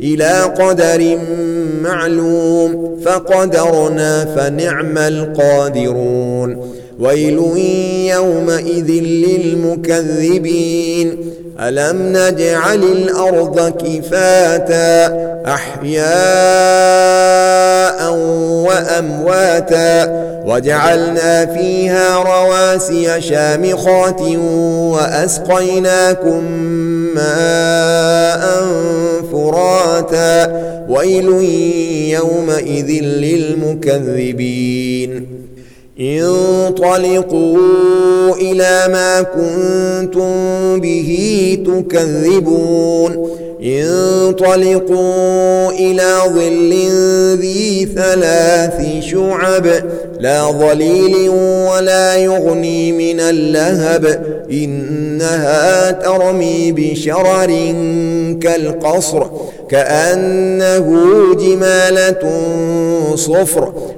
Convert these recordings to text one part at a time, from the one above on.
إلى قدر معلوم فقدرنا فنعم القادرون ويل يومئذ للمكذبين. ألم نجعل الأرض كفاتا أحياء وأمواتا وجعلنا فيها رواسي شامخات وأسقيناكم ماء فراتا. ويل يومئذ للمكذبين. انطلقوا إلى ما كنتم به تكذبون. انطلقوا إلى ظل ذي ثلاث شعب. لا ظليل ولا يغني من اللهب. إنها ترمي بشرر كالقصر كأنه جمالة صفر.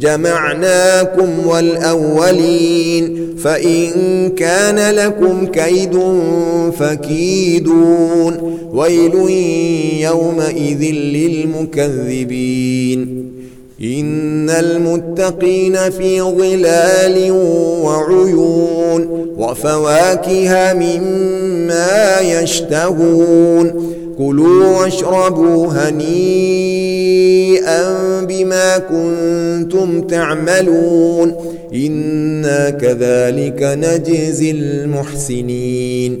جمعناكم والأولين فإن كان لكم كيد فكيدون. ويل يومئذ للمكذبين. إن المتقين في ظلال وعيون وفواكه مما يشتهون. كلوا واشربوا هنيئا بما كنتم تعملون. إنا كذلك نجزي المحسنين.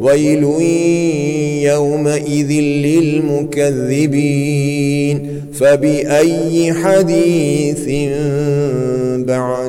ويل يومئذ للمكذبين. فبأي حديث يؤمنون